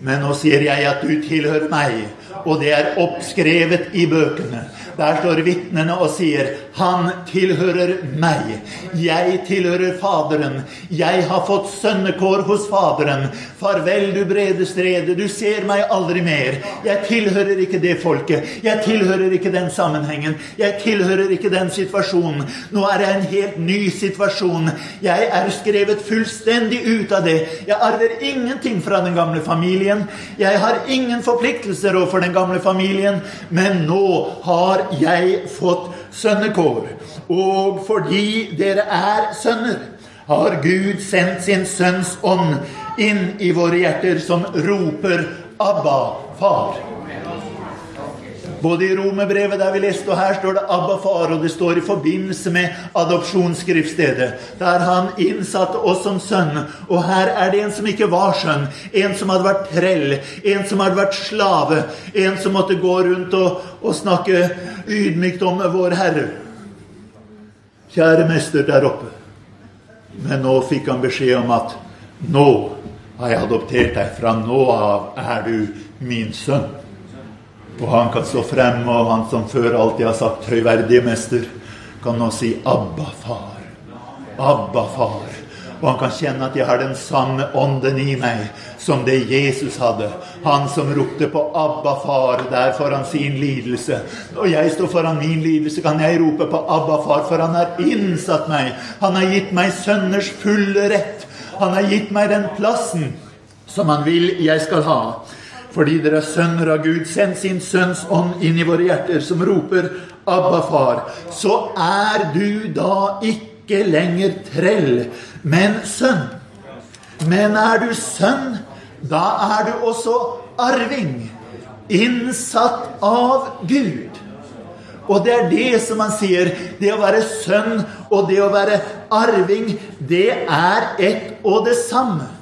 Men nå sier jeg at du tilhører meg, og det er oppskrevet i bøkene. Der står vitnene og sier, 'Han tilhører meg. Jeg tilhører Faderen. Jeg har fått sønnekår hos Faderen. Farvel, du brede strede. Du ser meg aldri mer. Jeg tilhører ikke det folket. Jeg tilhører ikke den sammenhengen. Jeg tilhører ikke den situasjonen. Nå er jeg en helt ny situasjon. Jeg er skrevet fullstendig ut av det. Jeg arver ingenting fra den gamle familien. Jeg har ingen forpliktelser overfor den gamle familien. Men nå har jeg fått sønnekår. Og fordi dere er sønner, har Gud sendt sin Sønns ånd inn i våre hjerter, som roper 'Abba, far'. Både i Romerbrevet der vi leste, og her står det 'Abba, far', og det står i forbindelse med adopsjonsskriftstedet, der han innsatte oss som sønn. Og her er det en som ikke var sønn, en som hadde vært trell, en som hadde vært slave, en som måtte gå rundt og, og snakke ydmykt om vår Herre. Kjære mester der oppe. Men nå fikk han beskjed om at nå har jeg adoptert deg. Fra nå av er du min sønn. Og han kan stå frem, og han som før alltid har sagt 'høyverdige mester', kan nå si 'Abba, far'. Abba, far. Og han kan kjenne at jeg har den samme ånden i meg som det Jesus hadde. Han som ropte på 'Abba, far' der foran sin lidelse. Når jeg står foran min lidelse, kan jeg rope på 'Abba, far', for han har innsatt meg. Han har gitt meg sønners fulle rett. Han har gitt meg den plassen som han vil jeg skal ha. Fordi dere er sønner av Gud, send sin Sønns ånd inn i våre hjerter, som roper 'Abba, far'. Så er du da ikke lenger trell, men sønn. Men er du sønn, da er du også arving. Innsatt av Gud. Og det er det som han sier. Det å være sønn og det å være arving, det er ett og det samme.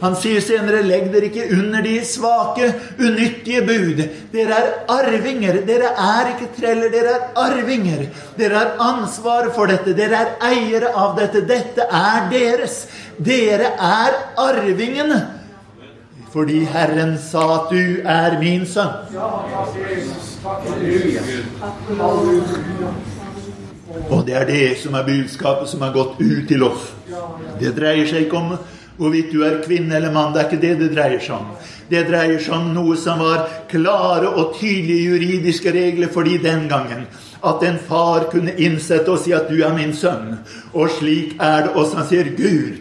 Han sier senere, legg dere ikke under de svake, unyttige bud. Dere er arvinger. Dere er ikke treller, dere er arvinger. Dere har ansvar for dette. Dere er eiere av dette. Dette er deres. Dere er arvingene. Fordi Herren sa at du er min sønn. Og det er det som er budskapet som har gått ut til oss. Det dreier seg ikke om Hvorvidt du er kvinne eller mann, det er ikke det det dreier seg om. Det dreier seg om noe som var klare og tydelige juridiske regler fordi den gangen at en far kunne innsette og si at 'du er min sønn'. Og slik er det også. Han sier Gud.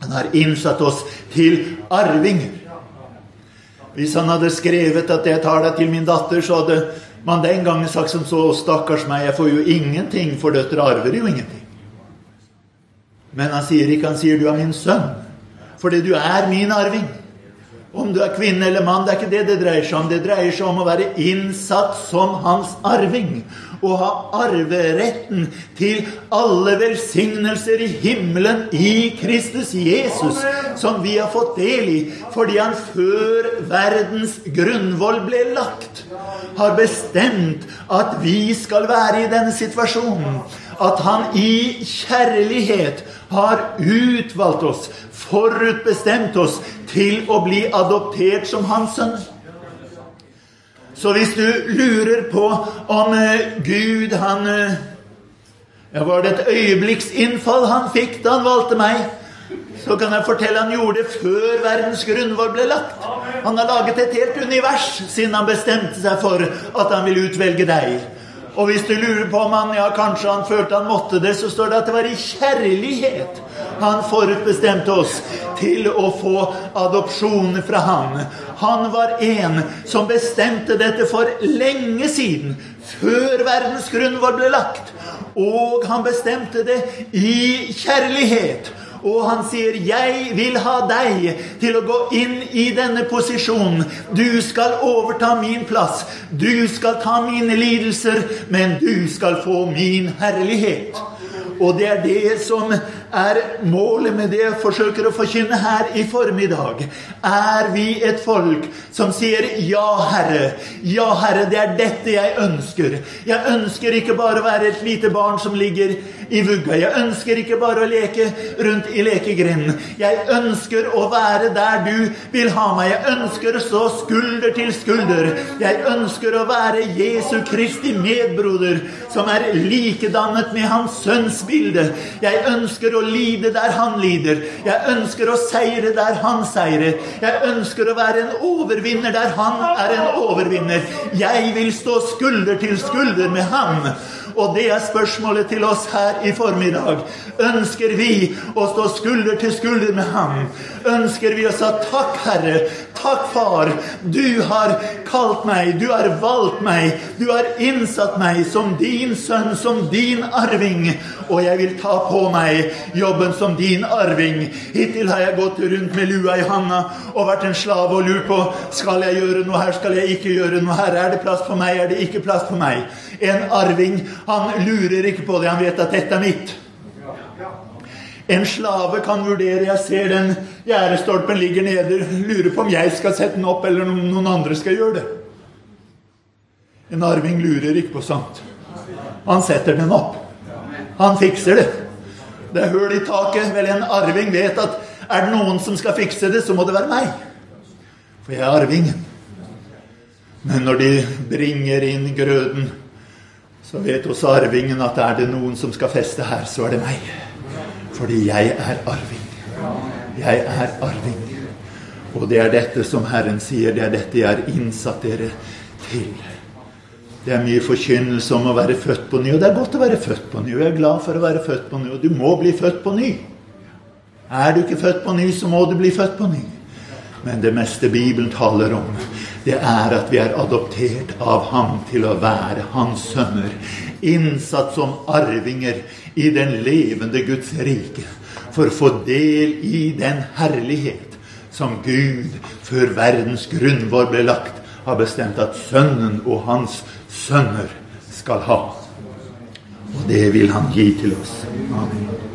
Han har innsatt oss til arvinger. Hvis han hadde skrevet at 'jeg tar deg til min datter', så hadde man den gangen sagt som så 'stakkars meg, jeg får jo ingenting, for døtre arver jo ingenting'. Men han sier ikke, han sier 'du er min sønn', fordi du er min arving. Om du er kvinne eller mann, det er ikke det det dreier seg om. Det dreier seg om å være innsatt som hans arving. Og ha arveretten til alle velsignelser i himmelen i Kristus Jesus, som vi har fått del i fordi han før verdens grunnvoll ble lagt, har bestemt at vi skal være i denne situasjonen. At han i kjærlighet har utvalgt oss, forutbestemt oss til å bli adoptert som hans sønn. Så hvis du lurer på om eh, Gud han eh, ja, Var det et øyeblikksinnfall han fikk da han valgte meg? Så kan jeg fortelle han gjorde det før verdens grunnvoll ble lagt. Han har laget et helt univers siden han bestemte seg for at han vil utvelge deg. Og hvis du lurer på om han ja, kanskje han følte han måtte det, så står det at det var i kjærlighet han forutbestemte oss til å få adopsjon fra han. Han var en som bestemte dette for lenge siden, før verdens grunnvoll ble lagt. Og han bestemte det i kjærlighet. Og han sier, 'Jeg vil ha deg til å gå inn i denne posisjonen.' 'Du skal overta min plass. Du skal ta mine lidelser, men du skal få min herlighet.' Og det er det som er målet med det jeg forsøker å forkynne her i formiddag. Er vi et folk som sier 'Ja, Herre', 'Ja, Herre, det er dette jeg ønsker'. Jeg ønsker ikke bare å være et lite barn som ligger i vugga. Jeg ønsker ikke bare å leke rundt i lekegrinden. Jeg ønsker å være der du vil ha meg. Jeg ønsker å stå skulder til skulder. Jeg ønsker å være Jesu Kristi medbroder, som er likedannet med hans sønns bilde. Jeg ønsker å lide der han lider. Jeg ønsker å seire der han seirer. Jeg ønsker å være en overvinner der han er en overvinner. Jeg vil stå skulder til skulder med ham. Og det er spørsmålet til oss her i formiddag. Ønsker vi å stå skulder til skulder med ham? Ønsker vi å si takk, Herre, takk, Far, du har kalt meg, du har valgt meg, du har innsatt meg som din sønn, som din arving, og jeg vil ta på meg jobben som din arving. Hittil har jeg gått rundt med lua i handa og vært en slave og lurt på skal jeg gjøre noe her, skal jeg ikke gjøre noe her, er det plass for meg, er det ikke plass for meg? En arving, han lurer ikke på det, han vet at dette er mitt. En slave kan vurdere Jeg ser den gjerdestolpen ligger nede, lurer på om jeg skal sette den opp, eller om noen andre skal gjøre det. En arving lurer ikke på sånt. Han setter den opp. Han fikser det. Det er hull i taket. Vel, en arving vet at er det noen som skal fikse det, så må det være meg. For jeg er arvingen. Men når de bringer inn grøden, så vet også arvingen at er det noen som skal feste her, så er det meg. Fordi jeg er arving. Jeg er arving. Og det er dette som Herren sier, det er dette jeg har innsatt dere til. Det er mye forkynnelse om å være født på ny, og det er godt å være født på ny. Og jeg er glad for å være født på ny, og du må bli født på ny. Er du ikke født på ny, så må du bli født på ny. Men det meste Bibelen taler om, det er at vi er adoptert av ham til å være hans sønner. Innsatt som arvinger i den levende Guds rike. For å få del i den herlighet som Gud, før verdens grunnvoll ble lagt, har bestemt at Sønnen og hans sønner skal ha. Og det vil han gi til oss. Amen.